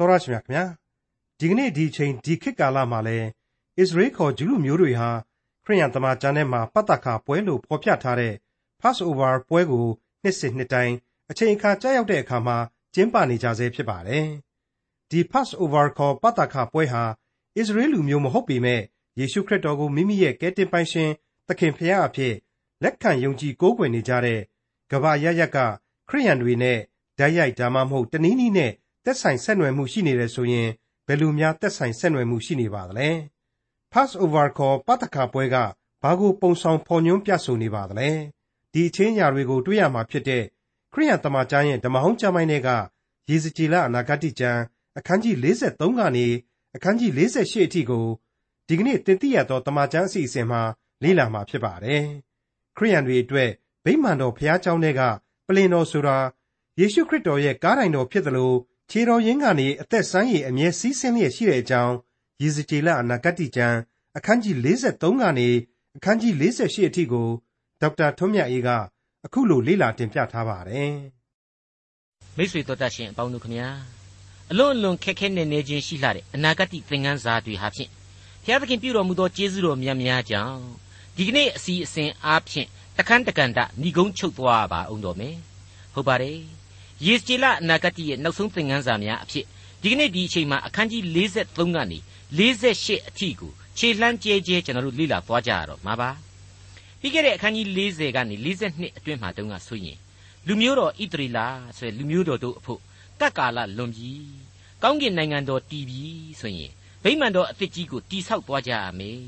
တော်ရရှိမြခင်ဗျာဒီကနေ့ဒီချိန်ဒီခေတ်ကာလမှာလဲအစ္စရေးခေါ်ဂျူးလူမျိုးတွေဟာခရိယန်တမန်ကျမ်းထဲမှာပတ်သက်ခါပွဲလို့ဖော်ပြထားတဲ့ Passover ပွဲကိုနှစ်စဉ်နှစ်တိုင်းအချိန်အခါကြာရောက်တဲ့အခါမှာကျင်းပနေကြဆဲဖြစ်ပါတယ်ဒီ Passover ခေါ်ပတ်သက်ခါပွဲဟာအစ္စရေးလူမျိုးမဟုတ်ပေမဲ့ယေရှုခရစ်တော်ကိုမိမိရဲ့ကယ်တင်ပိုင်ရှင်သခင်ဖရာအဖြစ်လက်ခံယုံကြည်ကိုးကွယ်နေကြတဲ့ကဘာရရက်ကခရိယန်တွေနဲ့ဓာတ်ရိုက်ဒါမှမဟုတ်တနည်းနည်းနဲ့ သက်ဆိုင်ဆက်နွယ်မှုရှိနေတယ်ဆိုရင်ဘယ်လိုများသက်ဆိုင်ဆက်နွယ်မှုရှိနေပါသလဲ Passover ခေါ်ပတ္တခါပွဲကဘာကိုပုံဆောင်ဖော်ညွှန်းပြဆိုနေပါသလဲဒီအချင်းညာတွေကိုတွေ့ရမှာဖြစ်တဲ့ခရိယန်တမန်ကျမ်းရဲ့ဓမ္မဟောင်းကျမ်းပိုင်းတွေကယေဇကျေလအနာဂတိကျမ်းအခန်းကြီး53ကနေအခန်းကြီး48အထိကိုဒီကနေ့တင်ပြရသောတမန်ကျမ်းအစီအစဉ်မှာလေ့လာမှာဖြစ်ပါတယ်ခရိယန်တွေအတွက်ဗိမာန်တော်ဘုရားကျောင်းထဲကပလင်တော်ဆိုတာယေရှုခရစ်တော်ရဲ့ကားတိုင်တော်ဖြစ်သလို ခြေတော်ရင်းကနေအသက်ဆန်းရည်အမြဲစီးဆင်းလျက်ရှိတဲ့အကြောင်းယေဇကျေလအနာဂတ်ကျမ်းအခန်းကြီး53ကနေအခန်းကြီး48အထိကိုဒေါက်တာထွန်းမြတ်အေးကအခုလိုလေ့လာတင်ပြထားပါတယ်။မိတ်ဆွေတို့တတ်ရှင်အပေါင်းတို့ခမညာအလွန်အလွန်ခက်ခဲနေနေချင်းရှိလာတဲ့အနာဂတ်သင်ခန်းစာတွေဟာဖြင့်ဘုရားသခင်ပြုတော်မူသောကျေးဇူးတော်များများကြောင့်ဒီကနေ့အစီအစဉ်အားဖြင့်တခန်းတကန်တဏီကုန်းချုပ်သွားပါအောင်တော်မယ်။ဟုတ်ပါတယ် ယေစကြည်လအနာဂတ်ရဲ့နောက်ဆုံးသင်ခန်းစာများအဖြစ်ဒီကနေ့ဒီအချိန်မှာအခန်းကြီး53ကနေ48အထိကိုခြေလှမ်းကျဲကျဲကျွန်တော်တို့လေ့လာသွားကြရတော့မှာပါပြီးခဲ့တဲ့အခန်းကြီး40ကနေ42အတွင်းမှာတုန်းကဆိုရင်လူမျိုးတော်ဣသရေလဆိုရယ်လူမျိုးတော်တို့အဖို့ကတ်ကာလလွန်ပြီကောင်းကင်နိုင်ငံတော်တည်ပြီဆိုရင်ဗိမာန်တော်အသစ်ကြီးကိုတိဆောက်သွားကြရမယ်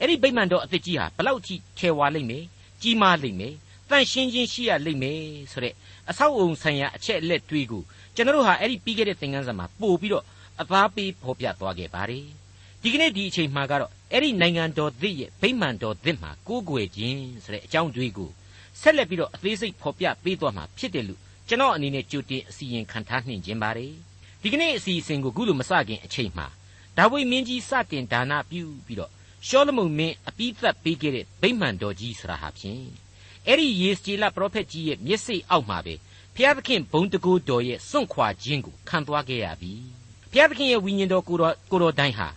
အဲ့ဒီဗိမာန်တော်အသစ်ကြီးဟာဘလောက်ထိထဲဝါလိမ့်မယ်ကြီးမားလိမ့်မယ်တန့်ရှင်းခြင်းရှိရလိမ့်မယ်ဆိုတဲ့ အဆောက်အုံဆိုင်ရာအချက်အလက်တွေကိုကျွန်တော်တို့ဟာအဲ့ဒီပြီးခဲ့တဲ့သင်ခန်းစာမှာပို့ပြီးတော့အသားပေးဖော်ပြသွားခဲ့ပါတယ်ဒီကနေ့ဒီအချိန်မှာကတော့အဲ့ဒီနိုင်ငံတော်သစ်ရဲ့ဗိမာန်တော်သစ်မှာကိုးကွယ်ခြင်းဆိုတဲ့အကြောင်းတွေကိုဆက်လက်ပြီးတော့အသေးစိတ်ဖော်ပြပေးသွားမှာဖြစ်တယ်လို့ကျွန်တော်အနေနဲ့ကြိုတင်အစီရင်ခံထားနှင်ခြင်းပါတယ်ဒီကနေ့အစီအစဉ်ကိုခုလိုမစခင်အချိန်မှာဒါဝိမင်းကြီးစတင်ဒါနပြုပြီးတော့ရှောလမုန်မင်းအပိသက်ပေးခဲ့တဲ့ဗိမာန်တော်ကြီးဆရာဟာဖြင့်အဲ့ဒီယေစကြည်လပရောဖက်ကြီးရဲ့မျက်စိအောက်မှာပဲ ဖျားသခင်ဘုံတကူတော်ရဲ့စွန့်ခွာခြင်းကိုခံသွားခဲ့ရပြီဖျားသခင်ရဲ့ဝိညာဉ်တော်ကိုတော်ကိုတော်တိုင်းဟာ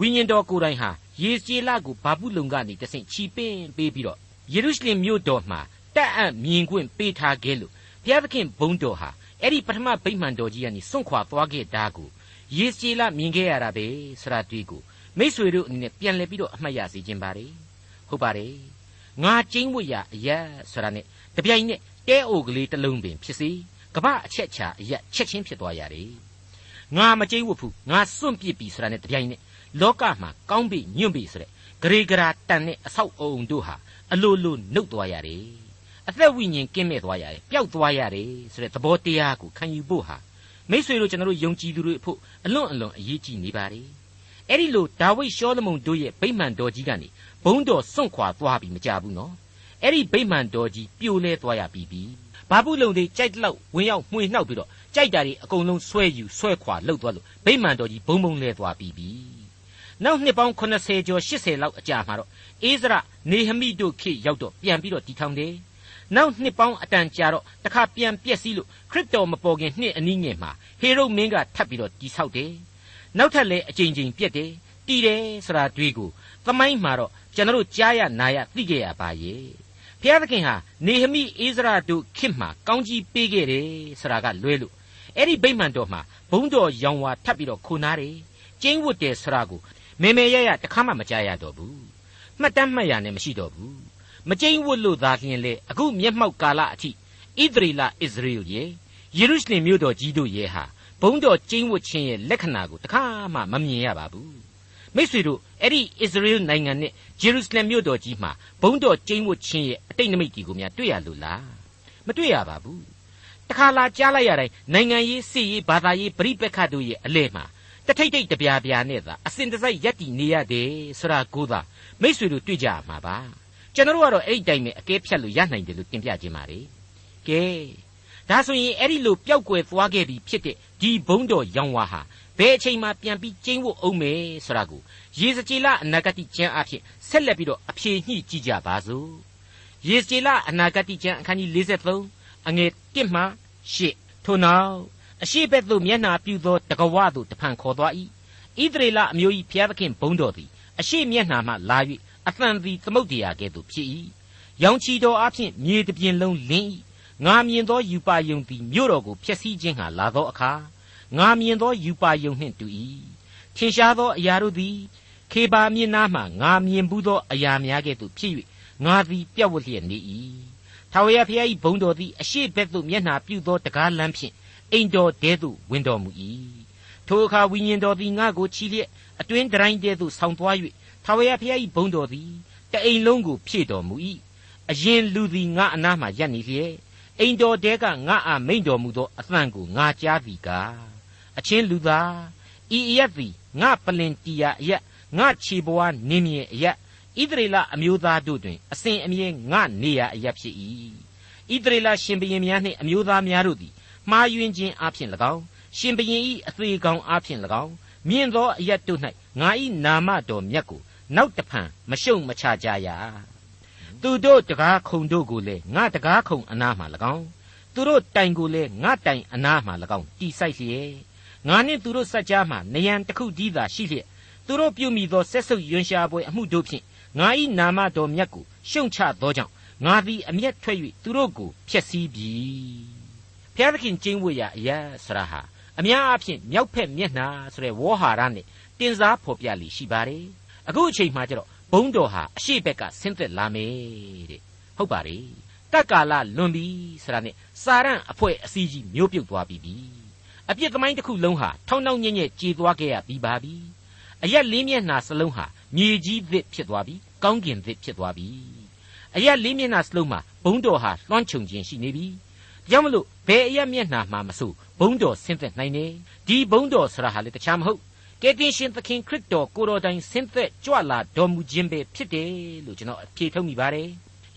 ဝိညာဉ်တော်ကိုယ်တိုင်ဟာယေစကြည်လကိုဘာဘူးလုံကနေတဆင့်ချီပင်းပေးပြီးတော့ယေရုရှလင်မြို့တော်မှာတက်အံ့မြင်ခွင့်ပေးထားခဲ့လို့ဘုရားသခင်ဘုန်းတော်ဟာအဲ့ဒီပထမဗိမာန်တော်ကြီးကနေစွန့်ခွာသွားခဲ့တာကိုယေစကြည်လမြင်ခဲ့ရတာပဲဆရာတွေ့ကိုမိษွေတို့အနေနဲ့ပြန်လည်ပြီးတော့အမှတ်ရစေခြင်းပါတယ်ဟုတ်ပါတယ်ငါကျင်းဝတ်ရအရက်ဆိုတာနဲ့တပြိုင်နက် တဲအိုကလေးတစ်လုံးပင်ဖြစ်စီကပအချက်ချာအရက်ချက်ချင်းဖြစ်သွားရတယ်ငါမကျင်းဝတ်ဘူးငါစွန့်ပစ်ပြီဆိုတာနဲ့တပြိုင်နက်လောကမှာကောင်းပြီညွန့်ပြီဆိုတဲ့ဂရေဂရာတန်တဲ့အဆောက်အုံတို့ဟာအလိုလိုနှုတ်သွားရတယ်အသက်ဝိညာဉ်ကင်းမဲ့သွားရတယ်ပျောက်သွားရတယ်ဆိုတဲ့သဘောတရားကိုခံယူဖို့ဟာမိษွေတို့ကျွန်တော်တို့ယုံကြည်သူတွေအဖို့အလွန်အလွန်အရေးကြီးနေပါ रे အဲ့ဒီလိုဒါဝိဒ်ရှောလမုန်တို့ရဲ့ဗိမာန်တော်ကြီးကနေဘုံတော်စွန့်ခွာသွားပြီမကြဘူးနော် အဲ့ဒီဗိမာန်တော်ကြီးပြိုလဲသွားရပြီပြီဘာဘူးလုံတွေကြိုက်လောက်ဝင်ရောက်မှွေနှောက်ပြီးတော့ကြိုက်တာတွေအကုန်လုံးဆွဲယူဆွဲခွာလှုပ်သွားလို့ဗိမာန်တော်ကြီးဘုံဘုံလဲသွားပြီပြီနောက်နှစ်ပေါင်း80ကျော်80လောက်အကြာမှာတော့အိဇရနေဟမိတို့ခေရောက်တော့ပြန်ပြီးတော့တည်ထောင်တယ်နောက်နှစ်ပေါင်းအတန်ကြာတော့တခါပြန်ပြက်စီးလို့ခရစ်တော်မပေါ်ခင်နှစ်အနည်းငယ်မှာဟေရုမင်းကထပ်ပြီးတော့တည်ဆောက်တယ်နောက်ထပ်လည်းအကြိမ်ကြိမ်ပြက်တယ်တည်တယ်ဆိုတာတွေ့ကိုသမိုင်းမှာတော့ကျွန်တော်ကြားရနာရသိခဲ့ရပါရဲ့ ဘုရားသခင်ဟာနေဟမိအိဇရတို့ခေတ်မှာကောင်းကြီးပေးခဲ့တယ်ဆိုတာကလွဲလို့အဲ့ဒီဗိမာန်တော်မှာဘုံတော်ရောင်ဝါထပ်ပြီးတော့ခိုနားတယ်ကျင်းဝတ်တယ်ဆိုတာကိုမေမေရရတခါမှမကြားရတော့ဘူးမှတ်တမ်းမှတ်ရနဲ့မရှိတော့ဘူးမကျိန်းဝတ်လို့သာလျှင်လေအခုမျက်မှောက်ကာလအထိဣသရေလဣသရေလရဲ့ယေရုရှလင်မြို့တော်ကြီးတို့ရဲ့ဟာဘုံတော်ကျိန်းဝတ်ခြင်းရဲ့လက္ခဏာကိုတခါမှမမြင်ရပါဘူး မိษွေတို့အဲ့ဒီဣသရေလနိုင်ငံနဲ့ဂျေရုရှလင်မြို့တော်ကြီးမှာဘုံတော်ကျိန်းဝတ်ခြင်းရဲ့အတိတ်နိမိတ်ကြီးကိုများတွေ့ရလို့လားမတွေ့ရပါဘူးတခါလာကြားလိုက်ရတိုင်းနိုင်ငံရေးစစ်ရေးဘာသာရေးပြိပက္ခတို့ရဲ့အလဲမှာတထိတ်ထိတ်တပြားပြားနဲ့သာအစဉ်တစိုက်ရက်တည်နေရတယ်ဆိုတာကိုသာမိษွေတို့တွေ့ကြရမှာပါကျွန်တော်တို့ကတော့အဲ့ဒီတိုင်းပဲအကဲဖြတ်လို့ရနိုင်တယ်လို့တင်ပြခြင်းပါလေကဲဒါဆိုရင်အဲ့ဒီလိုပျောက်ကွယ်သွားခဲ့ပြီဖြစ်တဲ့ဒီဘုံတော်ရောင်ဝါဟာ ဘယ်အချိန်မှပြန်ပြီးကျင်းဖို့အောင်မယ်ဆိုတာကိုရေစကြည်လအနာဂတိကျမ်းအဖြစ်ဆက်လက်ပြီးတော့အဖြေညှိကြည့်ကြပါစို့ရေစကြည်လအနာဂတိကျမ်းအခန်းကြီး53အငယ်1မှ8ထို့နောက်အရှိဘက်သို့မျက်နှာပြုသောတကဝသို့တဖန်ခေါ်သွား၏ဣသရေလအမျိုး၏ဘုရားသခင်ဘုန်းတော်သည်အရှိမျက်နှာမှလာ၍အသံသည်သမုတ်တရားကဲ့သို့ဖြစ်၏ရောင်ချီတော်အဖျင်မြေတပြင်လုံးလင်း၏ငါမြင်သောယူပါယုံသည်မြို့တော်ကိုဖျက်ဆီးခြင်းဟာလာသောအခါ ငါမြင်သောယူပါယုံနှင့်တူ၏ထင်ရှားသောအရာတို့သည်ခေဘာမြင်နာမှငါမြင်ဘူးသောအရာများကဲ့သို့ဖြစ်၍ငါသည်ပြတ်ဝတ်လျက်နေ၏ထာဝရဘုရား၏ဘုန်းတော်သည်အရှိဘက်သို့မျက်နှာပြုသောတကားလမ်းဖြင့်အိမ်တော်တဲသို့ဝင်တော်မူ၏ထိုအခါဝိညာဉ်တော်သည်ငါ့ကိုချီလျက်အတွင်းတိုင်းတဲသို့ဆောင်းသွား၍ထာဝရဘုရား၏ဘုန်းတော်သည်တအိမ်လုံးကိုဖြည့်တော်မူ၏အရင်လူသည်ငါအနားမှရပ်နေလျက်အိမ်တော်တဲကငါအားမိန်တော်မူသောအသံကိုငါကြားသည်ကား အချင်းလူသားဤအရက်သည်ငါပလင်တီယာအရက်ငါခြေဘဝနင်းမြေအရက်ဣသရေလအမျိုးသားတို့တွင်အစဉ်အမြဲငါနေရအရက်ဖြစ်၏ဣသရေလရှင်ဘရင်များနှင့်အမျိုးသားများတို့သည်မှားယွင်းခြင်းအပြင်၎င်းရှင်ဘရင်၏အသေးကောင်အပြင်၎င်းမြင့်သောအရက်တို့၌ငါ၏နာမတော်မြတ်ကိုနောက်တဖန်မရှုံမချကြရသူတို့တကားခုံတို့ကိုလည်းငါတကားခုံအနားမှ၎င်းသူတို့တိုင်ကိုလည်းငါတိုင်အနားမှ၎င်းတီဆိုင်လျက် ငါနှင့်သူတို့စัจ जा မှနယံတစ်ခုတည်းသာရှိလျက်သူတို့ပြုမိသောဆက်ဆုပ်ယွန်ရှာပွဲအမှုတို့ဖြင့်ငါ၏နာမတော်မြတ်ကိုရှုံချသောကြောင့်ငါသည်အမျက်ထွက်၍သူတို့ကိုဖျက်ဆီးပြီဖျားသခင်ကျင်းဝတ်ရာအရာဆရာဟာအများအားဖြင့်မြောက်ဖက်မျက်နှာဆိုတဲ့ဝေါ်ဟာရနဲ့တင်စားဖော်ပြလိရှိပါတယ်အခုအချိန်မှကျတော့ဘုံတော်ဟာအရှိဘက်ကဆင်းသက်လာမယ်တဲ့ဟုတ်ပါလေတက္ကာလလွန်ပြီဆိုတာနဲ့စာရန်အဖွဲ့အစည်းကြီးမျိုးပြုတ်သွားပြီပြီ အပြစ်သမိုင်းတစ်ခုလုံးဟာထောင်းထောင်းညံ့ညံ့ကြေသွားခဲ့ရပြီးပါပြီအရက်လေးမျက်နှာစလုံးဟာမြေကြီးသစ်ဖြစ်သွားပြီကောင်းကင်သစ်ဖြစ်သွားပြီအရက်လေးမျက်နှာစလုံးမှာဘုံတော်ဟာလွှမ်းခြုံခြင်းရှိနေပြီကြောင့်မလို့ဘယ်အရက်မျက်နှာမှာမဆိုဘုံတော်ဆင်းသက်နိုင်တယ်ဒီဘုံတော်ဆရာဟာလေတခြားမဟုတ်ကယ်တင်ရှင်သခင်ခရစ်တော်ကိုတော်တိုင်ဆင်းသက်ကြွလာတော်မူခြင်းပဲဖြစ်တယ်လို့ကျွန်တော်အဖြေထုတ်မိပါတယ်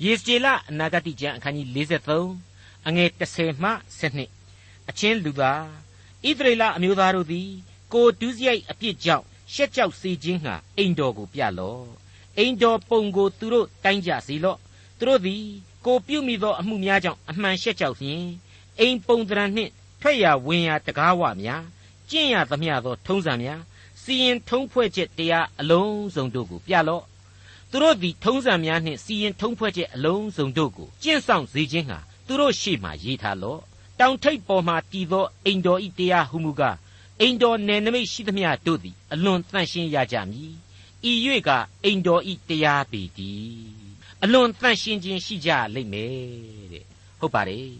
ယေစကျေလအနာဂတိကျမ်းအခန်းကြီး53အငယ်30မှ12အချင်းလူသား ဣသရေလအမျိုးသားတို့သည် ကိုဒုစရိုက်အပြစ်ကြောင့်ရှက်ကြောက်စေခြင်းဟာအိမ်တော်ကိုပြလော့အိမ်တော်ပုံကိုသူတို့တိုင်းကြစေလော့သူတို့သည်ကိုပြုမိသောအမှုများကြောင့်အမှန်ရှက်ကြောက်လျင်အိမ်ပုံတရံနှင့်ထွက်ရဝင်ရတကားဝများကျင့်ရသမျှသောထုံးစံများစီရင်ထုံးဖွဲ့ချက်တရားအလုံးစုံတို့ကိုပြလော့သူတို့သည်ထုံးစံများနှင့်စီရင်ထုံးဖွဲ့ချက်အလုံးစုံတို့ကိုကျင့်ဆောင်စေခြင်းဟာသူတို့ရှေ့မှရေးထားလော့ တောင်ထိပ်ပေါ်မှတည်သောအိမ်တော်ဤတရားဟုမူကားအိမ်တော်နယ်နိမိတ်ရှိသမျှတို့သည်အလွန်တန်ရှင်းရကြမည်ဤ၍ကအိမ်တော်ဤတရားပေတည်အလွန်တန်ရှင်းခြင်းရှိကြလိမ့်မယ်တဲ့ဟုတ်ပါတယ်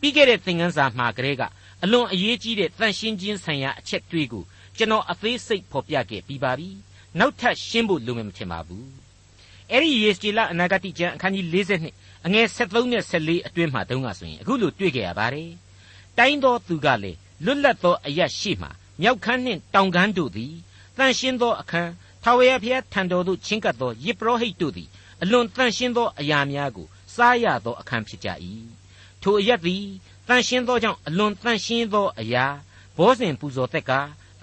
ပြီးခဲ့တဲ့သင်ခန်းစာမှာကလေးကအလွန်အရေးကြီးတဲ့တန်ရှင်းခြင်းဆိုင်ရာအချက်တွေကိုကျွန်တော်အသေးစိတ်ဖော်ပြခဲ့ပြီးပါပြီနောက်ထပ်ရှင်းဖို့လိုမယ်မထင်ပါဘူးအဲ့ဒီယေစတီလအနာဂတိကျမ်းအခန်းကြီး42 အငယ်73နဲ့74အတွင်းမှာတုန်းကဆိုရင်အခုလိုတွေ့ကြရပါတယ်တိုင်းသောသူကလည်းလွတ်လပ်သောအရက်ရှိမှမြောက်ခမ်းနှင့်တောင်ခမ်းတို့သည်တန်ရှင်းသောအခန်းထာဝရဘုရားထံတော်သို့ချင်းကပ်သောယစ်ပရောဟိတ်တို့သည်အလွန်တန်ရှင်းသောအရာများကိုစားရသောအခန်းဖြစ်ကြ၏ထိုအရက်သည်တန်ရှင်းသောကြောင့်အလွန်တန်ရှင်းသောအရာဘောဇဉ်ပူဇော်သက်က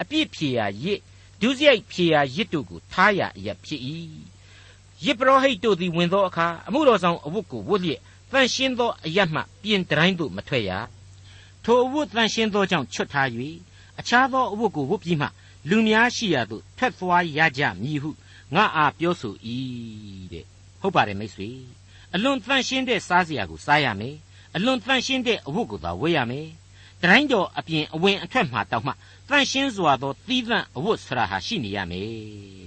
အပြစ်ဖြေရာရစ်ဒုစရိုက်ဖြေရာရစ်တို့ကိုထားရအရက်ဖြစ်၏ ယစ်ပရောဟိတ်တို့သည်ဝင်သောအခါအမှုတော်ဆောင်အဝတ်ကိုဝတ်လျက်တန်ရှင်းသောအရက်မှပြင်တိုင်းသို့မထွက်ရထိုအဝတ်တန်ရှင်းသောကြောင့်ချွတ်ထား၍အခြားသောအဝတ်ကိုဝတ်ပြီးမှလူများရှိရာသို့ထွက်သွားရကြမည်ဟုငါအားပြောဆို၏တဲ့ဟုတ်ပါတယ်မိတ်ဆွေအလွန်တန်ရှင်းတဲ့စားစရာကိုစားရမယ်အလွန်တန်ရှင်းတဲ့အဝတ်ကိုသာဝတ်ရမယ်တိုင်းတော်အပြင်အဝင်အထွက်မှာတောက်မှတန်ရှင်းစွာသောသီးသန့်အဝတ်ဆရာဟာရှိနေရမယ်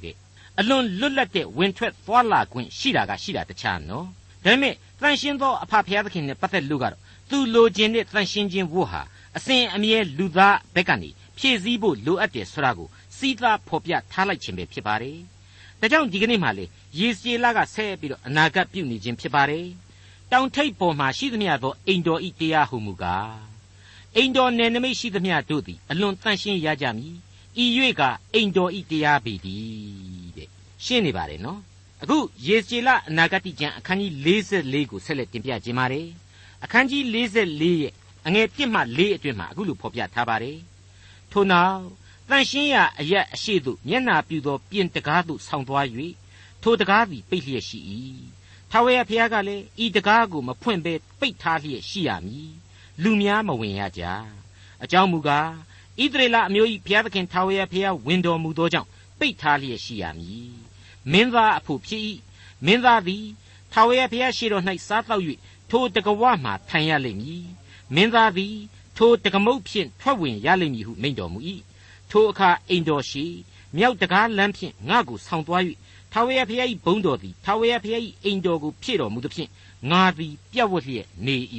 တဲ့ အလွန်လွတ်လပ်တဲ့ဝင်ထွက်သွားလာခွင့်ရှိတာကရှိတာတခြားနော်ဒါပေမဲ့တန်ရှင်းသောအဖဖျားသခင်နဲ့ပတ်သက်လို့ကတော့သူလိုချင်တဲ့တန်ရှင်းခြင်းဝတ်ဟာအစဉ်အမြဲလူသားဘက်ကနေဖြည့်ဆည်းဖို့လိုအပ်တယ်ဆိုတာကိုစီးသားဖော်ပြထားလိုက်ခြင်းပဲဖြစ်ပါတယ်။ဒါကြောင့်ဒီကနေ့မှလေယေစီလကဆက်ပြီးတော့အနာဂတ်ပြုနေခြင်းဖြစ်ပါတယ်။တောင်ထိပ်ပေါ်မှာရှိသမျှသောအိမ်တော်ဤတရားဟုမူကားအိမ်တော်နယ်နိမိတ်ရှိသမျှတို့သည်အလွန်တန်ရှင်းရကြမည်။ဤ၍ကအိမ်တော်ဤတရားပေတည်းတဲ့။ ရှင်းနေပါတယ်နော်။အခုယေစီလအနာဂတ်ကျမ်းအခန်းကြီး44ကိုဆက်လက်တင်ပြခြင်းပါတယ်။အခန်းကြီး44ရဲ့အငယ်1မှ4အတွင်းမှာအခုလိုဖော်ပြထားပါတယ်။ထို့နောက်တန်ရှင်းရာအရက်အရှိသို့မျက်နာပြူသောပြင်တကားသို့ဆောင်းသွား၍ထိုတကားသည်ပိတ်လျက်ရှိ၏ထာဝရဘုရားကလည်းဤတကားကိုမဖွင့်ဘဲပိတ်ထားလျက်ရှိရမည်လူများမဝင်ရကြအကြောင်းမူကားဣသရေလအမျိုး၏ဘုရားသခင်ထာဝရဘုရားဝင်တော်မူသောကြောင့်ပိတ်ထားလျက်ရှိရမည် မင်းသားအဖို့ဖြစ်၏မင်းသားသည်ထာဝရဘုရားရှိတော်၌စားတော့၍ထိုတကဝမှထိုင်ရလိမ့်မည်မင်းသားသည်ထိုတကမုတ်ဖြင့်ထွက်ဝင်ရလိမ့်မည်ဟုမိန့်တော်မူ၏ထိုအခါအိမ်တော်ရှိမြောက်တကားလမ်းဖြင့်ငါ့ကိုဆောင်းသွား၍ထာဝရဘုရား၏ဘုန်းတော်သည်ထာဝရဘုရား၏အိမ်တော်ကိုဖြည့်တော်မူသဖြင့်ငါသည်ပြတ်ဝတ်လျက်နေ၏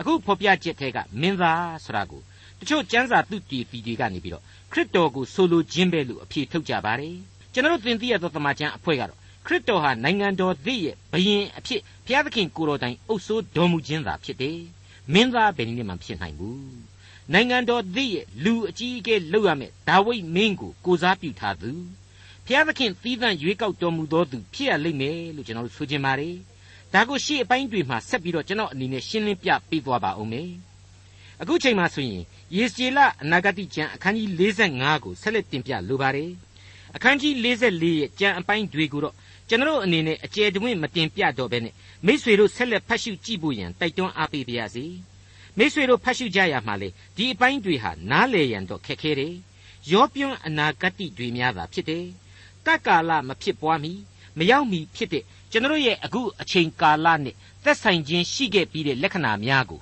အခုဖော်ပြချက်ထဲကမင်းသားဆိုတာကိုတချို့ကျမ်းစာသူတည်ဖီတွေကနေပြီးတော့ခရစ်တော်ကိုဆိုလိုခြင်းပဲလို့အဖြေထုတ်ကြပါတယ် ကျွန်တော်တို့သင်သိရသောတမန်ကျမ်းအဖွဲ့ကတော့ခရစ်တော်ဟာနိုင်ငံတော်သစ်ရဲ့ဘယင်အဖြစ်ဘုရားသခင်ကိုယ်တော်တိုင်အုပ်စိုးတော်မူခြင်းသာဖြစ်တယ်မင်းသားဘယ်နည်းမှမဖြစ်နိုင်ဘူးနိုင်ငံတော်သစ်ရဲ့လူအကြီးအကဲလုပ်ရမယ်ဒါဝိဒ်မင်းကိုကိုစားပြုထားသူဘုရားသခင်သီးသန့်ရွေးကောက်တော်မူသောသူဖြစ်ရလိမ့်မယ်လို့ကျွန်တော်တို့ဆိုချင်ပါတယ်ဒါကိုရှေ့အပိုင်းတွေမှာဆက်ပြီးတော့ကျွန်တော်အနေနဲ့ရှင်းလင်းပြပေးသွားပါဦးမယ်အခုချိန်မှာဆိုရင်ယေစကျေလအနာဂတိကျမ်းအခန်းကြီး45ကိုဆက်လက်တင်ပြလိုပါတယ် အခန်းကြီး44ရဲ့ကျမ်းအပိုင်းတွေကိုတော့ကျွန်တော်အနေနဲ့အကျယ်တဝင့်မတင်ပြတော့ဘဲနဲ့မိษွေတို့ဆက်လက်ဖတ်ရှုကြည့်ဖို့ရန်တိုက်တွန်းအားပေးပါရစေမိษွေတို့ဖတ်ရှုကြရမှာလေဒီအပိုင်းတွေဟာနားလည်ရန်တော့ခက်ခဲတယ်ရောပြွန်းအနာဂတိတွေများတာဖြစ်တယ်တက္ကာလမဖြစ်ပွားမီမရောက်မီဖြစ်တဲ့ကျွန်တော်ရဲ့အခုအချိန်ကာလနဲ့သက်ဆိုင်ခြင်းရှိခဲ့ပြီးတဲ့လက္ခဏာများကို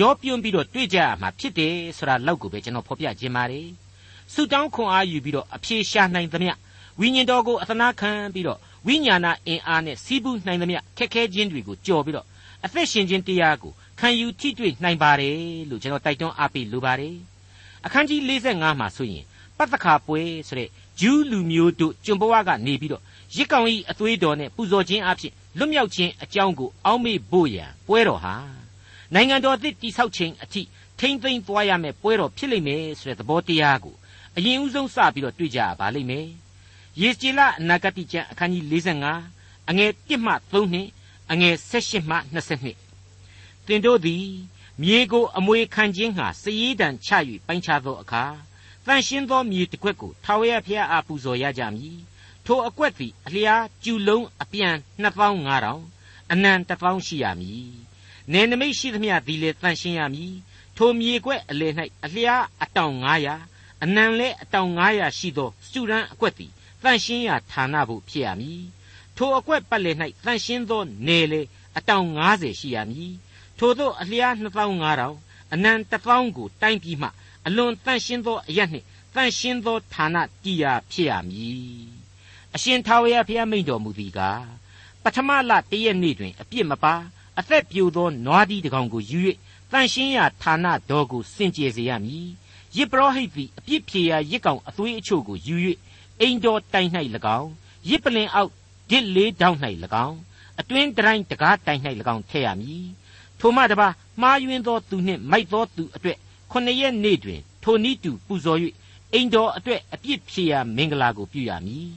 ရောပြွန်းပြီးတော့တွေ့ကြရမှာဖြစ်တယ်ဆိုတာလောက်ကိုပဲကျွန်တော်ဖော်ပြခြင်းပါတယ် ဆုတောင်းခွန်အားယူပြီးတော့အဖြေရှာနိုင်သမျှဝိညာဉ်တော်ကိုအသနာခံပြီးတော့ဝိညာဏအင်အားနဲ့စီးပူးနိုင်သမျှခက်ခဲခြင်းတွေကိုကြော်ပြီးတော့အသက်ရှင်ခြင်းတရားကိုခံယူထိတွေ့နိုင်ပါတယ်လို့ကျွန်တော်တိုက်တွန်းအားပေးလိုပါတယ်အခန်းကြီး45မှာဆိုရင်ပတ္တခါပွဲဆိုတဲ့ဂျူးလူမျိုးတို့ကျွန်ဘဝကနေပြီးတော့ရစ်ကောင်ဤအသွေးတော်နဲ့ပူဇော်ခြင်းအဖြစ်လွတ်မြောက်ခြင်းအကြောင်းကိုအောက်မေ့ဖို့ရန်ပွဲတော်ဟာနိုင်ငံတော်သစ်တိဆောက်ခြင်းအထိထိမ့်သိမ့်သွားရမယ်ပွဲတော်ဖြစ်လိမ့်မယ်ဆိုတဲ့သဘောတရားကို အရင်ဦးဆုံးစပြီးတော့တွေ့ကြရပါလိမ့်မယ်ယေစကြည်လအနာဂတိကျမ်းအခန်းကြီး45အငယ်1မှ3နှစ်အငယ်18မှ22သင်တို့သည်မြေကိုအမွေခံခြင်းဟာစည်ရည်တံချ၍ပိုင်းခြားသောအခါတန်ရှင်းသောမြေတစ်ခွက်ကိုထာဝရဘုရားအားပူဇော်ရကြမည်ထိုအကွက်သည်အလျားကျူလုံးအပြန်2500အနံ1000ရှိရမည်နယ်နိမိတ်ရှိသမျှသည်လည်းတန်ရှင်းရမည်ထိုမြေကွက်အလယ်၌အလျားအတောင်900 အနံလည်းအတောင်900ရှိသောစတူရန်အကွက်သည်တန်ရှင်းရာဌာနဖို့ဖြစ်ရမည်ထိုအကွက်ပတ်လည်၌တန်ရှင်းသောနယ်လေအတောင်90ရှိရမည်ထို့သောအလျား2500အနံ1000ကိုတိုင်းပြီးမှအလွန်တန်ရှင်းသောအရက်နှင့်တန်ရှင်းသောဌာနတည်ရာဖြစ်ရမည်အရှင်ထာဝရဘုရားမိန့်တော်မူသည်ကားပထမလတည့်ရက်နေ့တွင်အပြစ်မပါအသက်ပြိုသောနွားဒီတကောင်ကိုယူ၍တန်ရှင်းရာဌာနတော်ကိုစင်ကြယ်စေရမည် ယစ်ပရောဟိတ်သည်အပြစ်ဖြေရာယစ်ကောင်အသွေးအချို့ကိုယူ၍အိမ်တော်တိုင်၌၎င်းရစ်ပလင်အောက်ဒစ်လေးတောင်း၌၎င်းအတွင်းတိုင်းတကားတိုင်၌၎င်းထည့်ရမည်ထိုမှတပါမှားယွင်းသောသူနှင့်မိုက်သောသူအတွေ့ခုနှစ်ရက်နေ့တွင်ထိုနည်းတူပူဇော်၍အိမ်တော်အတွက်အပြစ်ဖြေရာမင်္ဂလာကိုပြုရမည်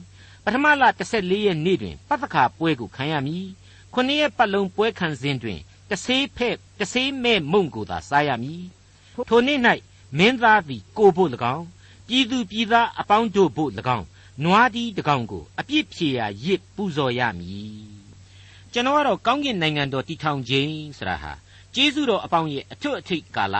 ပထမလ14ရက်နေ့တွင်ပတ္တခါပွဲကိုခံရမည်ခုနှစ်ရက်ပတ်လုံးပွဲခံစဉ်တွင်တဆေးဖဲ့တဆေးမဲ့မုံကိုသာစားရမည်ထိုနေ့၌ မင်းသားသည်ကိုဖို့၎င်းပြည်သူပြည်သားအပေါင်းတို့ဖို့၎င်းနွားဒီတကောင်ကိုအပြစ်ဖြေရာရစ်ပူဇော်ရမည်ကျွန်တော်ကတော့ကောင်းကင်နိုင်ငံတော်တည်ထောင်ခြင်းဆိုတာဟာကျေးဇူးတော်အပေါင်းရဲ့အထွတ်အထိပ်ကာလ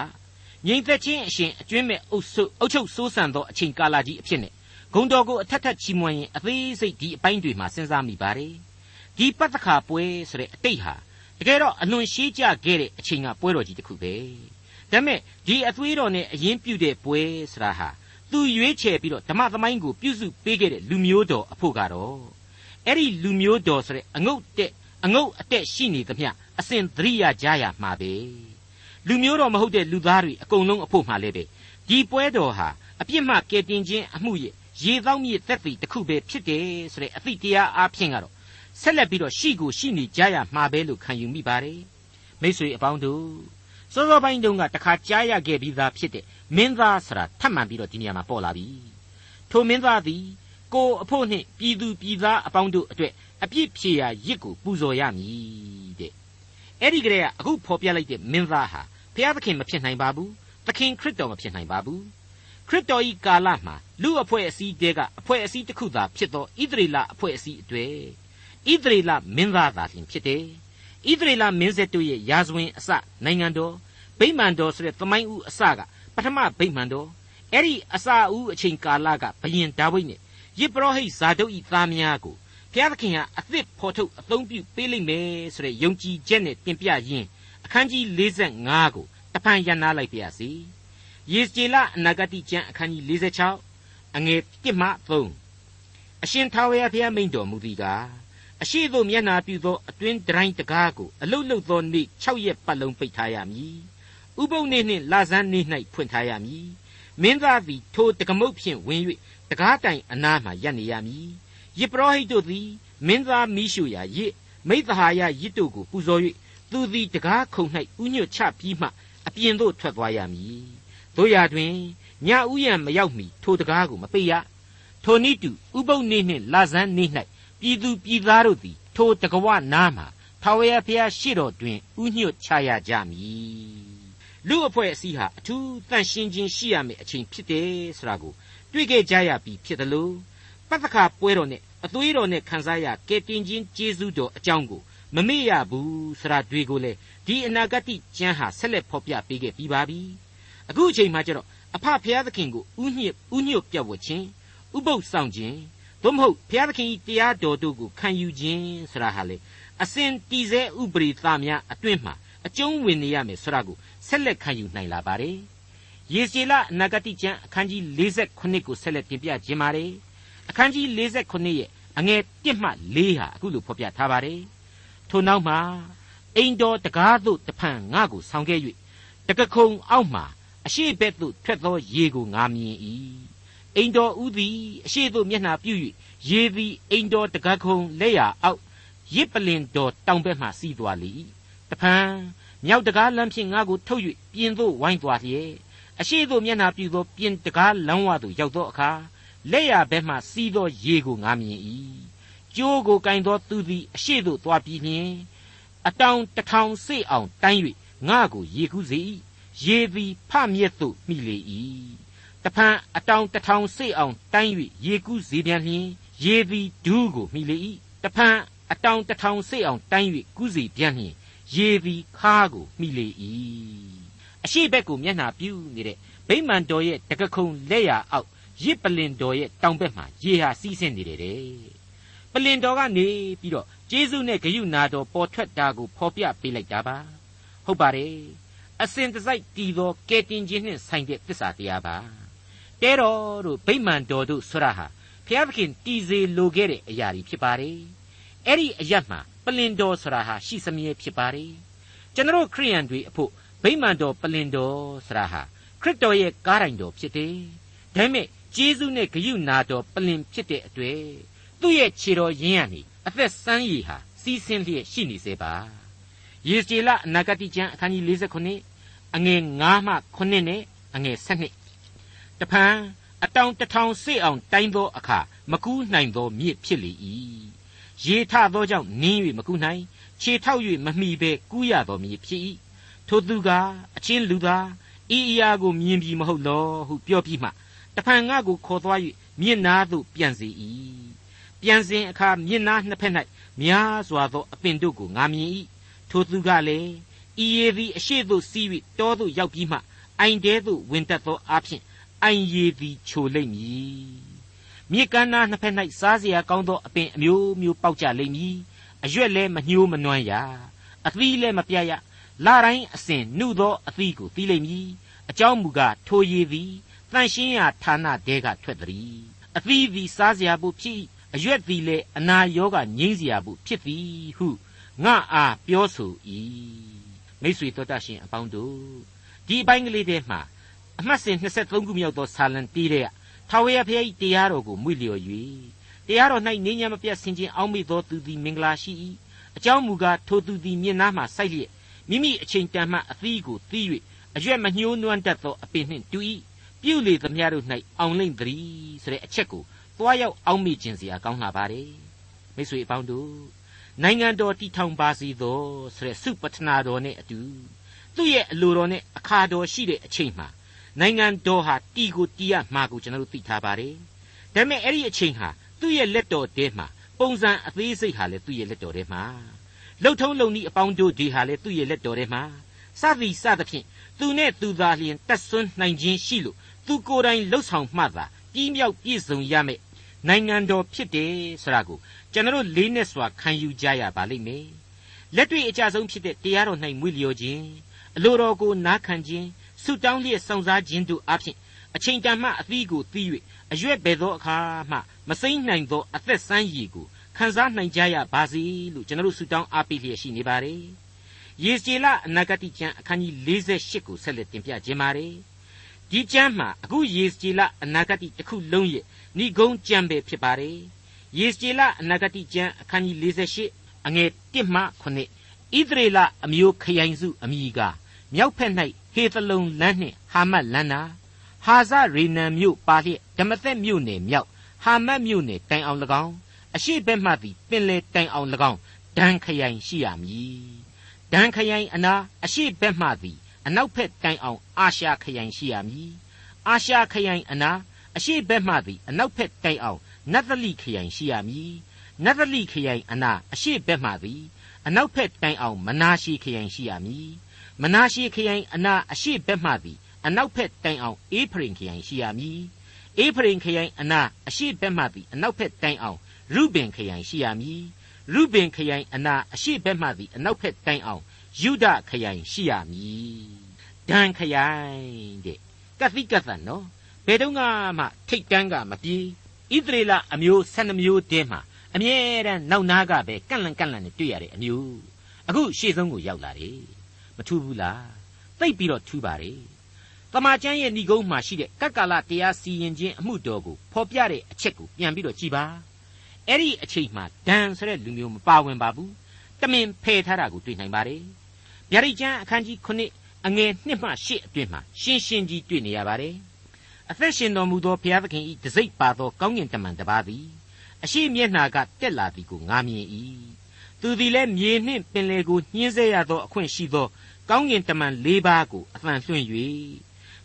ငြိမ်သက်ခြင်းအရှင်အကျွင်းမဲ့အုပ်စုအုပ်ချုပ်စိုးစံသောအချိန်ကာလကြီးအဖြစ်နဲ့ဂုံတော်ကိုအထက်ထက်ချီးမွမ်းရင်အသေးစိတ်ဒီအပိုင်းတွေမှာစဉ်းစားမိပါတယ်ဒီပတ္တခါပွဲဆိုတဲ့အတိတ်ဟာတကယ်တော့အလွန်ရှေးကြခဲ့တဲ့အချိန်ကပွဲတော်ကြီးတစ်ခုပဲ ဒါပေမဲ့ဒီအသွေးတော်နဲ့အရင်ပြုတဲ့ပွဲဆိုတာဟာသူရွေးချယ်ပြီးတော့ဓမ္မသမိုင်းကိုပြုစုပေးခဲ့တဲ့လူမျိုးတော်အဖို့ကတော့အဲ့ဒီလူမျိုးတော်ဆိုတဲ့အငုတ်တဲ့အငုတ်အတက်ရှိနေသမျှအစဉ်သတိရကြရမှာပဲလူမျိုးတော်မဟုတ်တဲ့လူသားတွေအကုန်လုံးအဖို့မှလည်းပဲဒီပွဲတော်ဟာအပြစ်မှကယ်တင်ခြင်းအမှုရဲ့ရေသောမြစ်သက်တည်တစ်ခုပဲဖြစ်တယ်ဆိုတဲ့အသည့်တရားအားဖြင့်ကတော့ဆက်လက်ပြီးတော့ရှိကိုရှိနေကြရမှာပဲလို့ခံယူမိပါတယ်မိတ်ဆွေအပေါင်းတို့ စောစောပိုင်းတုန်းကတခါကြားရခဲ့ပြီးသားဖြစ်တဲ့မင်းသားဆိုတာထပ်မံပြီးတော့ဒီနေရာမှာပေါ်လာပြီထိုမင်းသားသည်ကိုအဖို့နှင့်ပြည်သူပြည်သားအပေါင်းတို့အတွက်အပြစ်ဖြေရာရစ်ကိုပူဇော်ရမည်တဲ့အဲ့ဒီကလေးကအခုဖော်ပြလိုက်တဲ့မင်းသားဟာဘုရားသခင်မဖြစ်နိုင်ပါဘူးသခင်ခရစ်တော်မဖြစ်နိုင်ပါဘူးခရစ်တော်ဤကာလမှာလူအဖွဲ့အစည်းတဲကအဖွဲ့အစည်းတစ်ခုသာဖြစ်သောဣသရေလအဖွဲ့အစည်းအတွေ့ဣသရေလမင်းသားသာလျှင်ဖြစ်တယ်ဣသရေလမင်းဆက်တို့ရဲ့ရာဇဝင်အစနိုင်ငံတော် ဗိမာန်တော်ဆိုတဲ့သမိုင်းဦးအစကဘပထမဗိမာန်တော်အဲ့ဒီအစာအဦးအချိန်ကာလကဘယင်ဒါဝိဒ်နဲ့ယစ်ပရောဟိတ်ဇာဒုတ်ဤသားများကိုဘုရားသခင်ဟာအသစ်ဖော်ထုတ်အသုံးပြုပေးလိမ့်မယ်ဆိုတဲ့ယုံကြည်ချက်နဲ့တင်ပြရင်းအခန်းကြီး45ကိုတဖန်ရန်နာလိုက်ပါရစေယေဇကျေလအနာဂတိကျမ်းအခန်းကြီး46အငယ်1မှ3အရှင်ထာဝရဘုရားမိန့်တော်မူသည်ကားအရှိသို့မျက်နာပြုသောအတွင်းတိုင်းတကားကိုအလုတ်လုတ်သောနေ့6ရက်ပတ်လုံးပိတ်ထားရမည် ဥပုပ်နေ့နှင့်လဆန်းနေ့၌ဖွင့်ထားရမည်မင်းသားသည်ထိုတကမုတ်ဖြင့်ဝင်၍တကားတိုင်အနားမှရပ်နေရမည်ယစ်ပရောဟိတ်တို့သည်မင်းသားမိရှုရာယစ်မိသဟာယယစ်တို့ကိုပူဇော်၍သူသည်တကားခုံ၌ဥညွတ်ချပြီးမှအပြင်သို့ထွက်သွားရမည်တို့ရာတွင်ညဥ်ရံမရောက်မီထိုတကားကိုမပိတ်ရထိုနည်းတူဥပုပ်နေ့နှင့်လဆန်းနေ့၌ပြည်သူပြည်သားတို့သည်ထိုတကဝနားမှာထာဝရဘုရားရှေ့တော်တွင်ဥညွတ်ချရကြမည် လူအဖွဲ့အစည်းဟာအထူးတန်ရှင်းခြင်းရှိရမယ့်အချိန်ဖြစ်တယ်ဆိုတာကိုတွေ့ခဲ့ကြရပြီဖြစ်တယ်လို့ပတ္တခါပွဲတော်နဲ့အသွေးတော်နဲ့ခံစားရကဲတင်ခြင်းကျေးဇူးတော်အကြောင်းကိုမမေ့ရဘူးဆိုတာတွေ့ကိုလေဒီအနာဂတ်ကျမ်းဟာဆက်လက်ဖော်ပြပေးခဲ့ပြီးပါပြီအခုအချိန်မှကျတော့အဖဖျားသခင်ကိုဥညွတ်ဥညွတ်ပြတ်ဝတ်ခြင်းဥပုပ်ဆောင်ခြင်းသို့မဟုတ်ဘုရားသခင်၏တရားတော်တို့ကိုခံယူခြင်းဆိုတာဟာလေအစဉ်တည်ဆဲဥပရိသများအတွင်းမှာ အကျုံးဝင်နေရမယ်ဆိုတာကိုဆက်လက်ခံယူနိုင်လာပါတယ်။ယေစီလအနာဂတိကျမ်းအခန်းကြီး48ကိုဆက်လက်တင်ပြခြင်းပါတယ်။အခန်းကြီး48ရဲ့အငယ်1မှ4ဟာအခုလိုဖော်ပြထားပါတယ်။ထို့နောက်မှာအိမ်တော်တကားသို့တဖန်ငါ့ကိုဆောင်းခဲ့၍တကခုံအောက်မှာအရှိဘက်သို့ထွက်သောရေကိုငါမြင်၏အိမ်တော်ဦးသည်အရှိသို့မျက်နှာပြု၍ရေသည်အိမ်တော်တကားခုံလက်ရအောက်ရစ်ပလင်တော်တောင်ဘက်မှစီးသွားလေ တဖန်မြောက်တကားလမ်းဖြင့်ငါကိုထုတ်၍ပြင်သို့ဝိုင်းသွားလျက်အရှိသို့မျက်နှာပြုသောပြင်တကားလမ်းဝသို့ရောက်သောအခါလက်ရဘက်မှစီးသောရေကိုငါမြင်၏ကျိုးကိုကင်သောသူသည်အရှိသို့သွားပြီးလျင်အတောင်တထောင်စိတ်အောင်တိုင်း၍ငါကိုရေကူးစေ၏ရေသည်ဖမြက်သို့မိလေ၏တဖန်အတောင်တထောင်စိတ်အောင်တိုင်း၍ရေကူးစေပြန်လျင်ရေသည်ဒူးကိုမိလေ၏တဖန်အတောင်တထောင်စိတ်အောင်တိုင်း၍ကူးစီပြန်လျင် ရေသည်ခါးကိုမိလေ၏အရှိဘက်ကိုမျက်နှာပြုနေတဲ့ဗိမာန်တော်ရဲ့တကခုံလက်ရအောက်ရစ်ပလင်တော်ရဲ့တောင်ဘက်မှာရေဟာစီးဆင်းနေတယ်တဲ့ပလင်တော်ကနေပြီးတော့ကျေးဇူးနဲ့ဂရုနာတော်ပေါ်ထွက်တာကိုဖော်ပြပေးလိုက်တာပါဟုတ်ပါတယ်အစဉ်တစိုက်တည်သောကဲတင်ခြင်းနှင့်ဆိုင်တဲ့သစ္စာတရားပါတဲတော်တို့ဗိမာန်တော်တို့ဆိုရဟာဘုရားသခင်တည်စေလိုခဲ့တဲ့အရာတွေဖြစ်ပါတယ်အဲ့ဒီအရတ်မှာ ပလင်တော်ဆိုတာဟာရှိစမြဲဖြစ်ပါတယ်ကျွန်တော်ခရိယန်တွေအဖို့ဗိမာန်တော်ပလင်တော်ဆိုတာဟာခရစ်တော်ရဲ့ကားတိုင်တော်ဖြစ်တယ်ဒါပေမဲ့ဂျေဇုနဲ့ဂယုနာတော်ပလင်ဖြစ်တဲ့အတွေ့သူ့ရဲ့ခြေတော်ရင်းရနေအသက်ဆန်းရည်ဟာစီးဆင်းလျက်ရှိနေစေပါယေကျေလအနာဂတိကျမ်းအခန်းကြီး49အငယ်9မှ9နဲ့အငယ်7တဖန်အတောင်တထောင်စေ့အောင်တိုင်းသောအခါမကူးနိုင်သောမြစ်ဖြစ်လေ၏ ရေထသောကြောင့်နင်း၍မကူးနိုင်ခြေထောက်၍မမိဘဲကူးရသောမြစ်ဖြစ်၏ထိုသူကအချင်းလူသားဤအရာကိုမြင်ပြီးမဟုတ်လောဟုပြောပြီးမှတဖန်ငါကိုခေါ်သွား၍မြစ်နာသို့ပြန်စေ၏ပြန်စဉ်အခါမြစ်နာနှစ်ဖက်၌များစွာသောအပင်တို့ကိုငါမြင်၏ထိုသူကလည်းဤရည်သည်အရှိသို့စီး၍တောသို့ရောက်ပြီးမှအိုင်တဲသို့ဝင်တက်သောအဖြစ်အိုင်ရည်သည်ချိုလိမ့်မည် မြေကမ်းနားနှစ်ဖက်၌စားเสียကောင်းသောအပင်အမျိုးမျိုးပေါက်ကြလိမ့်မည်အရွက်လည်းမညှိုးမနှွမ်းရအသီးလည်းမပြတ်ရလာတိုင်းအစဉ်နှုသောအသီးကိုသီးလိမ့်မည်အကြောင်းမူကားထိုရည်သည်တန်ရှင်းရာဌာနတဲကထွက်သည်အသီးသည်စားเสียဖို့ဖြစ်အရွက်သည်လည်းအနာရောဂါငြိမ်းเสียဖို့ဖြစ်သည်ဟုငါအားပြောဆို၏မိတ်ဆွေတို့တတ်ရှင်အပေါင်းတို့ဒီအပိုင်းကလေးထဲမှာအမှတ်စဉ်23ခုမြောက်သောဆာလံတီးတဲ့ ထာဝရဘုရား၏တရားတော်ကိုမွေ့လျော်၍တရားတော်၌နေညာမပြတ်ဆင်ခြင်းအောက်မေ့သောသူသည်မင်္ဂလာရှိ၏အကြောင်းမူကားထိုသူသည်မြင်နာမှစိုက်လျက်မိမိအချိန်တန်မှအသီးကိုသီး၍အရွက်မညှိုးနွမ်းတတ်သောအပင်နှင့်တူ၏ပြုလေသမျှတို့၌အောင်လိမ့်သည်ဆိုတဲ့အချက်ကိုသွားရောက်အောက်မေ့ခြင်းစရာကောင်းလာပါတယ်မိတ်ဆွေအပေါင်းတို့နိုင်ငံတော်တည်ထောင်ပါစေသောဆိုတဲ့စုပတနာတော်နဲ့အတူသူ့ရဲ့အလိုတော်နဲ့အခါတော်ရှိတဲ့အချိန်မှာ နိုင်ငံတော်ဟာတီကိုတီးရမှာကိုကျွန်တော်တို့သိထားပါတယ်။ဒါပေမဲ့အဲ့ဒီအချိန်ဟာသူ့ရဲ့လက်တော်ထဲမှာပုံစံအသေးစိတ်ဟာလည်းသူ့ရဲ့လက်တော်ထဲမှာလှုပ်ထုံးလုံဤအပေါင်းတို့ဒီဟာလည်းသူ့ရဲ့လက်တော်ထဲမှာစသည်စသဖြင့်သူနဲ့သူသာလျှင်တက်ဆွန်းနိုင်ခြင်းရှိလို့သူကိုယ်တိုင်လှုပ်ဆောင်မှသာပြီးမြောက်ပြည့်စုံရမယ်နိုင်ငံတော်ဖြစ်တယ်ဆိုတာကိုကျွန်တော်လေးနဲ့စွာခံယူကြရပါလိမ့်မယ်လက်တွေ့အကြဆုံးဖြစ်တဲ့တရားတော်၌မွေ့လျော်ခြင်းအလိုတော်ကိုနားခံခြင်း ဆုတောင်းလျက်စောင့်စားခြင်းတို့အပြင်အချိန်တန်မှအသီးကိုသီး၍အရွက်ပဲသောအခါမှမစိမ့်နိုင်သောအသက်ဆန်းရည်ကိုခံစားနိုင်ကြရပါစေလို့ကျွန်တော်တို့ဆုတောင်းအားပေးလျက်ရှိနေပါတယ်ယေစီလအနာဂတိကျမ်းအခန်းကြီး48ကိုဆက်လက်တင်ပြခြင်းပါတယ်ဒီကျမ်းမှာအခုယေစီလအနာဂတိတစ်ခုလုံးရဲ့ဏိဂုံးကျမ်းပဲဖြစ်ပါတယ်ယေစီလအနာဂတိကျမ်းအခန်းကြီး48အငယ်1မှ9ဣသရေလအမျိုးခရိုင်စုအမိက မြောက်ဖက်၌ဟေသလုံလမ်းနှင့်ဟာမတ်လမ်းနာဟာဇရေနံမြို့ပါလျက်ဓမ္မသက်မြို့နယ်မြောက်ဟာမတ်မြို့နယ်တိုင်အောင်၎င်းအရှိဘက်မှသည်ပင်လေတိုင်အောင်၎င်းဒန်ခရိုင်ရှိရမည်ဒန်ခရိုင်အနာအရှိဘက်မှသည်အနောက်ဘက်တိုင်အောင်အာရှာခရိုင်ရှိရမည်အာရှာခရိုင်အနာအရှိဘက်မှသည်အနောက်ဘက်တိုင်အောင်နတ်သလိခရိုင်ရှိရမည်နတ်သလိခရိုင်အနာအရှိဘက်မှသည်အနောက်ဘက်တိုင်အောင်မနာရှိခရိုင်ရှိရမည် မနာရှိခရိုင်အနာအရှိဘက်မှသည်အနောက်ဘက်တိုင်အောင်အေဖရင်ခရိုင်ရှိရမည်အေဖရင်ခရိုင်အနာအရှိဘက်မှသည်အနောက်ဘက်တိုင်အောင်ရုဘင်ခရိုင်ရှိရမည်ရုဘင်ခရိုင်အနာအရှိဘက်မှသည်အနောက်ဘက်တိုင်အောင်ယုဒခရိုင်ရှိရမည်ဒန်ခရိုင်တဲ့ကတိကသနော်ဘယ်တော့မှထိတ်တန်းကမပြေးဣသရေလအမျိုး12မျိုးတည်းမှာအမြဲတမ်းနောက်နားကပဲကန့်လန့်ကန့်လန့်နဲ့တွေ့ရတဲ့အမျိုးအခုရှေ့ဆုံးကိုရောက်လာတယ် မထူးဘူးလားသိပ်ပြီးတော့ထူးပါတယ်တမန်ကျမ်းရဲ့ဏိကုံးမှာရှိတဲ့ကက္ကာလတရားစီရင်ခြင်းအမှုတော်ကိုဖော်ပြတဲ့အချက်ကိုပြန်ပြီးတော့ကြည်ပါအဲ့ဒီအချိန်မှာဒန်ဆိုတဲ့လူမျိုးမပါဝင်ပါဘူးတမင်ဖယ်ထားတာကိုတွေ့နိုင်ပါတယ်ဗျာဒိတ်ကျမ်းအခန်းကြီး9အငယ်1မှ8အတွင်းမှာရှင်းရှင်းကြီးတွေ့နေရပါတယ်အသက်ရှင်တော်မူသောဘုရားသခင်ဤတစိ့ပါသောကောင်းကင်တမန်တစ်ပါးသည်အရှိမျက်နာကတက်လာသည်ကိုငာမြင်၏ သူသည်လည်းမြေနှင့်ပင်လေကိုညှင်းဆဲရသောအခွင့်ရှိသော ကောင်းကင်တမန်၄ပါးကိုအသံလွှင့်၍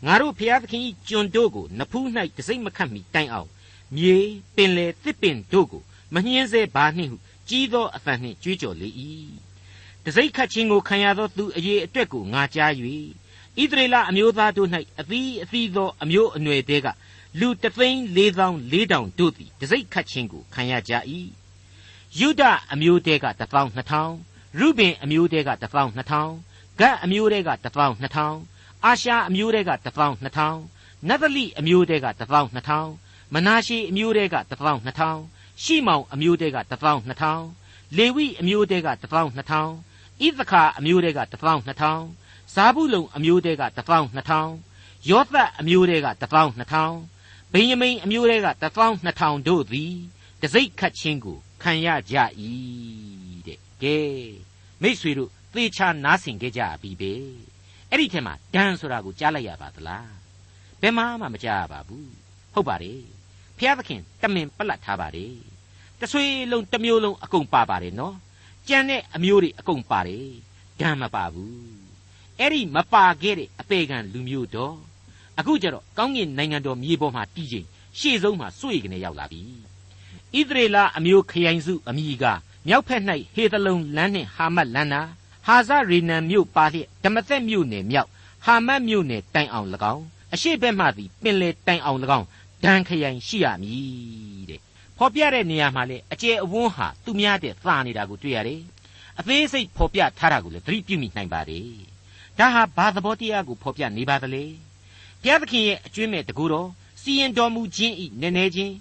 ငါတို့ဘုရားသခင်၏ကျွန်တို့ကိုနဖူး၌တစိမ့်မခတ်မီတိုင်အောင်မြေပင်လေတစ်ပင်တို့ကိုမညှင်းဆဲပါနှင့်ဟုကြီးသောအသံနှင့်ကြွေးကြော်လေ၏တစိမ့်ခတ်ခြင်းကိုခံရသောသူအရေးအတွက်ကိုငါကြား၍ဣသရေလအမျိုးသားတို့၌အသီးအသီးသောအမျိုးအနွယ်တဲကလူတသိန်းလေးသောင်းလေးတောင်တို့သည်တစိမ့်ခတ်ခြင်းကိုခံရကြ၏ ယုဒအမျိုးတဲကတသောင်းနှစ်ထောင်ရုဘင်အမျိုးတဲကတသောင်းနှစ်ထောင်ဂတ်အမျိုးတဲကတသောင်းနှစ်ထောင်အာရှာအမျိုးတဲကတသောင်းနှစ်ထောင်နသလိအမျိုးတဲကတသောင်းနှစ်ထောင်မနာရှေအမျိုးတဲကတသောင်းနှစ်ထောင်ရှိမောင်အမျိုးတဲကတသောင်းနှစ်ထောင်လေဝိအမျိုးတဲကတသောင်းနှစ်ထောင်ဣသခာအမျိုးတဲကတသောင်းနှစ်ထောင်ဇာဘူးလုံအမျိုးတဲကတသောင်းနှစ်ထောင်ယောသတ်အမျိုးတဲကတသောင်းနှစ်ထောင်ဗိယမိန်အမျိုးတဲကတသောင်းနှစ်ထောင်တို့သည်တစိ့ခတ်ခြင်းကို ခံရကြ၏တဲ့ကဲမိษွေတို့သေချာနားဆင်ကြကြပြီပဲအဲ့ဒီထဲမှာဒန်ဆိုတာကိုကြားလိုက်ရပါသလားဘယ်မှမှမကြားရပါဘူးဟုတ်ပါတယ်ဖျားသခင်တမင်ပလတ်ထားပါတယ်တဆွေလုံးတစ်မျိုးလုံးအကုန်ပါပါတယ်နော်ကြံတဲ့အမျိုးတွေအကုန်ပါတယ်ဒန်မပါဘူးအဲ့ဒီမပါခဲ့တဲ့အပေခံလူမျိုးတော့အခုကျတော့ကောင်းကင်နိုင်ငံတော်မြေပေါ်မှာတည်ချိန်ရှေ့ဆုံးမှာစွေကနေရောက်လာပြီ ဣသရေလအမျိုးခရိုင်စုအမိကမြောက်ဖက်၌ဟေသလုံလမ်းနှင့်ဟာမတ်လမ်းနာဟာဇရေနံမြို့ပါလျက်ဓမ္မသက်မြို့နယ်မြောက်ဟာမတ်မြို့နယ်တိုင်အောင်၎င်းအရှိဘက်မှသည်ပင်လေတိုင်အောင်၎င်းဒန်ခရိုင်ရှိရမည်တဲ့ဖော်ပြတဲ့နေရာမှာလေအကျယ်အဝန်းဟာသူများတဲ့သာနေတာကိုတွေ့ရတယ်အသေးစိတ်ဖော်ပြထားတာကိုလည်းသတိပြုမိနိုင်ပါတယ်ဒါဟာဘာသဘောတရားကိုဖော်ပြနေပါသလဲဘုရားသခင်ရဲ့အကျွင့်မဲ့တကူတော်စီရင်တော်မူခြင်းဤနည်းနည်းချင်း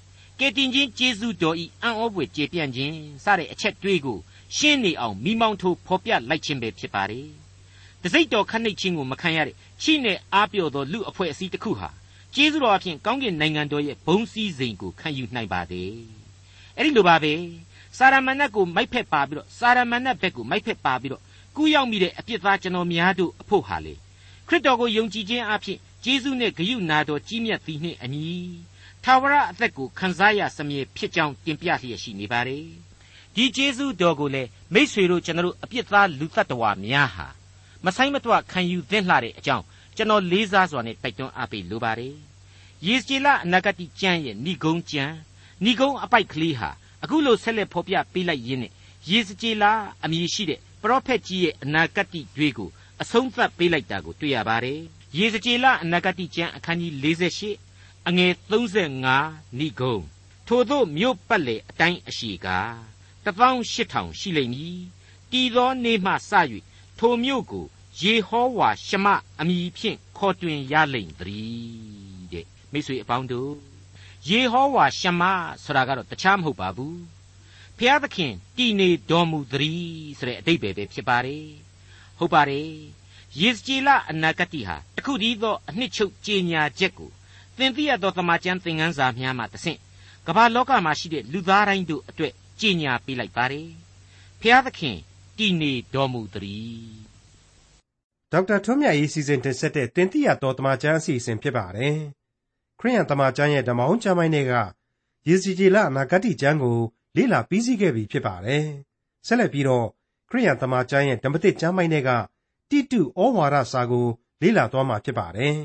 ကယ်တင်ခြင်းကျေးဇူးတော်ဤအံ့ဩဖွယ်ကျေပြန့်ခြင်းစတဲ့အချက်တွေးကိုရှင်းနေအောင်မိမောင်းထိုးဖော်ပြလိုက်ခြင်းပဲဖြစ်ပါတယ်။တစိ့တော်ခနှိတ်ခြင်းကိုမခံရတဲ့ချိနဲ့အားပြော့သောလူအဖွဲ့အစည်းတစ်ခုဟာကျေးဇူးတော်အဖြစ်ကောင်းကင်နိုင်ငံတော်ရဲ့ဘုံစည်းစိမ်ကိုခံယူနိုင်ပါတယ်။အဲ့ဒီလိုပါပဲ။စာရမဏတ်ကိုမိုက်ဖက်ပါပြီးတော့စာရမဏတ်ဘက်ကိုမိုက်ဖက်ပါပြီးတော့ကူးရောက်မိတဲ့အပြစ်သားကျွန်တော်များတို့အဖို့ဟာလေခရစ်တော်ကိုယုံကြည်ခြင်းအဖြစ်ကျေးဇူးနဲ့ဂရုနာတော်ကြီးမြတ်သည်နှင့်အညီ ထာဝရအသက်ကိုခံစားရစမြဲဖြစ်ကြောင်းတင်ပြလျက်ရှိနေပါတယ်ဒီကျေးဇူးတော်ကိုလည်းမိษွေတို့ကျွန်တော်အပြစ်သားလူတ attva များဟာမဆိုင်မတော့ခံယူသင့်လှတဲ့အကြောင်းကျွန်တော်လေးစားစွာနဲ့တိုက်တွန်းအားပေးလိုပါတယ်ယေစကြည်လအနာဂတိကျမ်းရဲ့ဏိဂုံးကျမ်းဏိဂုံးအပိုက်ကလေးဟာအခုလိုဆက်လက်ဖော်ပြပေးလိုက်ရင်းနဲ့ယေစကြည်လအမည်ရှိတဲ့ပရောဖက်ကြီးရဲ့အနာဂတိတွေကိုအဆုံးသတ်ပေးလိုက်တာကိုတွေ့ရပါတယ်ရေစကြည်လအနာဂတိကျမ်းအခန်းကြီး48 အငယ်35ဏိဂုံထို့သောမြို့ပတ်လေအတိုင်းအရှိက18000ရှိလိမ့်မည်တည်သောနေ့မှစ၍ထိုမြို့ကိုယေဟောဝါရှမအမည်ဖြင့်ခေါ်တွင်ရလိမ့်သည်တဲ့မိတ်ဆွေအပေါင်းတို့ယေဟောဝါရှမဆိုတာကတော့တခြားမဟုတ်ပါဘူးဖျားသခင်တည်နေတော်မူသည်ဆိုတဲ့အတိတ်ပဲဖြစ်ပါတယ်ဟုတ်ပါတယ်ယေစကြည်လအနာဂတိဟာတခုတည်းသောအနှစ်ချုပ်ကြေညာချက်ကို သင်သိရသောတမန်ကျမ်းသင်ခန်းစာများမှတဆင့်ကမ္ဘာလောကမှာရှိတဲ့လူသားတိုင်းတို့အတွက်ကြေညာပေးလိုက်ပါတယ်ဖျားသခင်တည်နေတော်မူသည်ဒေါက်တာထွန်းမြတ်ရေးစီစဉ်တင်ဆက်တဲ့တင်ပြတော်တမချန်းအစီအစဉ်ဖြစ်ပါတယ်ခရိယန်တမချန်းရဲ့ဓမ္မအောင်ကျမ်းပိုင်းတွေကယေစီဂျီလအနာဂတ်ကျမ်းကိုလေ့လာပြီးစီးခဲ့ပြီဖြစ်ပါတယ်ဆက်လက်ပြီးတော့ခရိယန်တမချန်းရဲ့ဓမ္မသစ်ကျမ်းပိုင်းတွေကတိတုဩဝါဒစာကိုလေ့လာသွားမှာဖြစ်ပါတယ်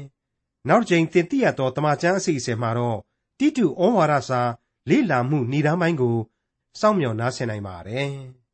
နောက်တစ်ချိန်တင်ပြတော်တမချန်းအစီအစဉ်မှာတော့တိတုဩဝါဒစာလေ့လာမှုဏ္ဍာန်းပိုင်းကိုစောင့်မျှော်နားဆင်နိုင်ပါတယ်။